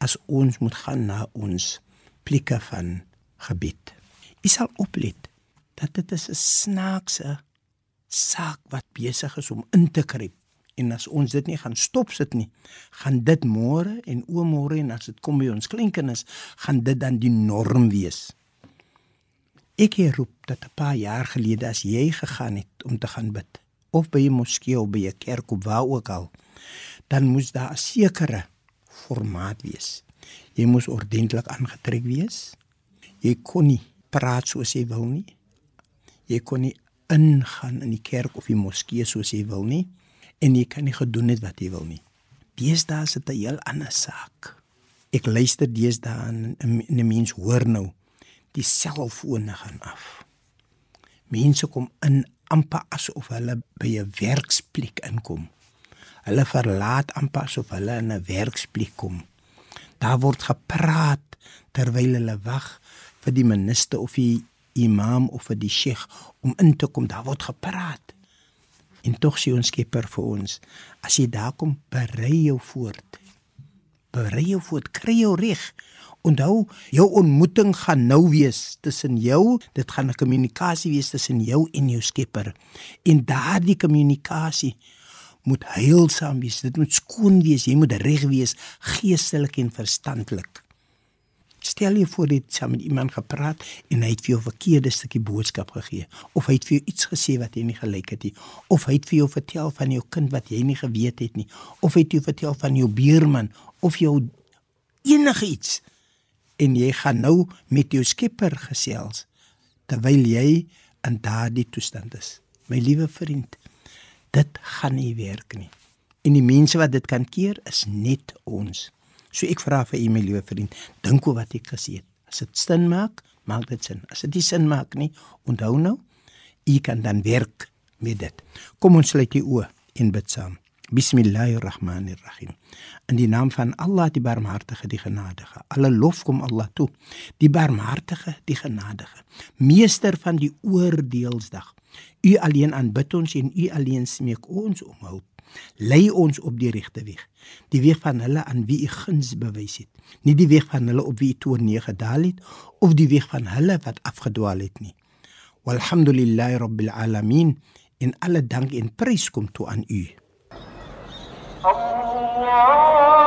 as ons moet gaan na ons plekke van gebed. Jy sal oplet dat dit is 'n snaakse saak wat besig is om in te kruip. En as ons dit nie gaan stop sit nie, gaan dit môre en oomôre en as dit kom by ons kleinkinders, gaan dit dan die norm wees. Ek het roep dat 'n paar jaar gelede as jy gegaan het om te gaan bid of by 'n moskee of by 'n kerk of waar ook al, dan moes daar 'n sekere formaat wees. Jy moes ordentlik aangetrek wees. Jy kon nie praat soos jy wil nie. Jy kon nie ingaan in die kerk of die moskee soos jy wil nie en jy kan nie gedoen het wat jy wil nie. Deesdae is dit 'n heel ander saak. Ek luister deesdae en 'n mens hoor nou die selfone gaan af. Mense kom in amper asof hulle by 'n werksplek inkom. Hulle verlaat amper asof hulle in 'n werksplek kom. Daar word gepraat terwyl hulle wag vir die minister of die imam of vir die sheikh om in te kom. Daar word gepraat. En tog sê ons Skepper vir ons, as jy daar kom, berei jou voort. Berei jou voort, kry jou reg. Onthou, jou ontmoeting gaan nou wees tussen jou, dit gaan 'n kommunikasie wees tussen jou en jou Skepper. En daardie kommunikasie moet heilsaam wees, dit moet skoon wees, jy moet reg wees, geestelik en verstandelik. Stel jou voor dit saam met iemand gepraat en hy het vir jou 'n verkeerde stukkie boodskap gegee of hy het vir jou iets gesê wat jy nie gelyk het nie of hy het vir jou vertel van jou kind wat jy nie geweet het nie of hy het jou vertel van jou buurman of jou enige iets en jy gaan nou met jou Skepper gesels terwyl jy in daardie toestand is. My liewe vriend, dit gaan nie werk nie. En die mense wat dit kan keer is net ons. So ek vra vir u my liewe vriend, dink oor wat ek gesê het. As dit sin maak, maak dit sin. As dit nie sin maak nie, onthou nou, u kan dan werk met dit. Kom ons sluit die oë en bid saam. Bismillahirrahmanirrahim. In die naam van Allah die barmhartige, die genadige. Alle lof kom Allah toe. Die barmhartige, die genadige. Meester van die oordeelsdag. U alleen aanbid ons en U alleen smeek ons om hulp. Lei ons op die regte weg, die weg van hulle aan wie U guns bewys het, nie die weg van hulle op wie U toornee gedaal het of die weg van hulle wat afgedwaal het nie. Walhamdulillahi rabbil alamin en alle dank en prys kom toe aan U. Allah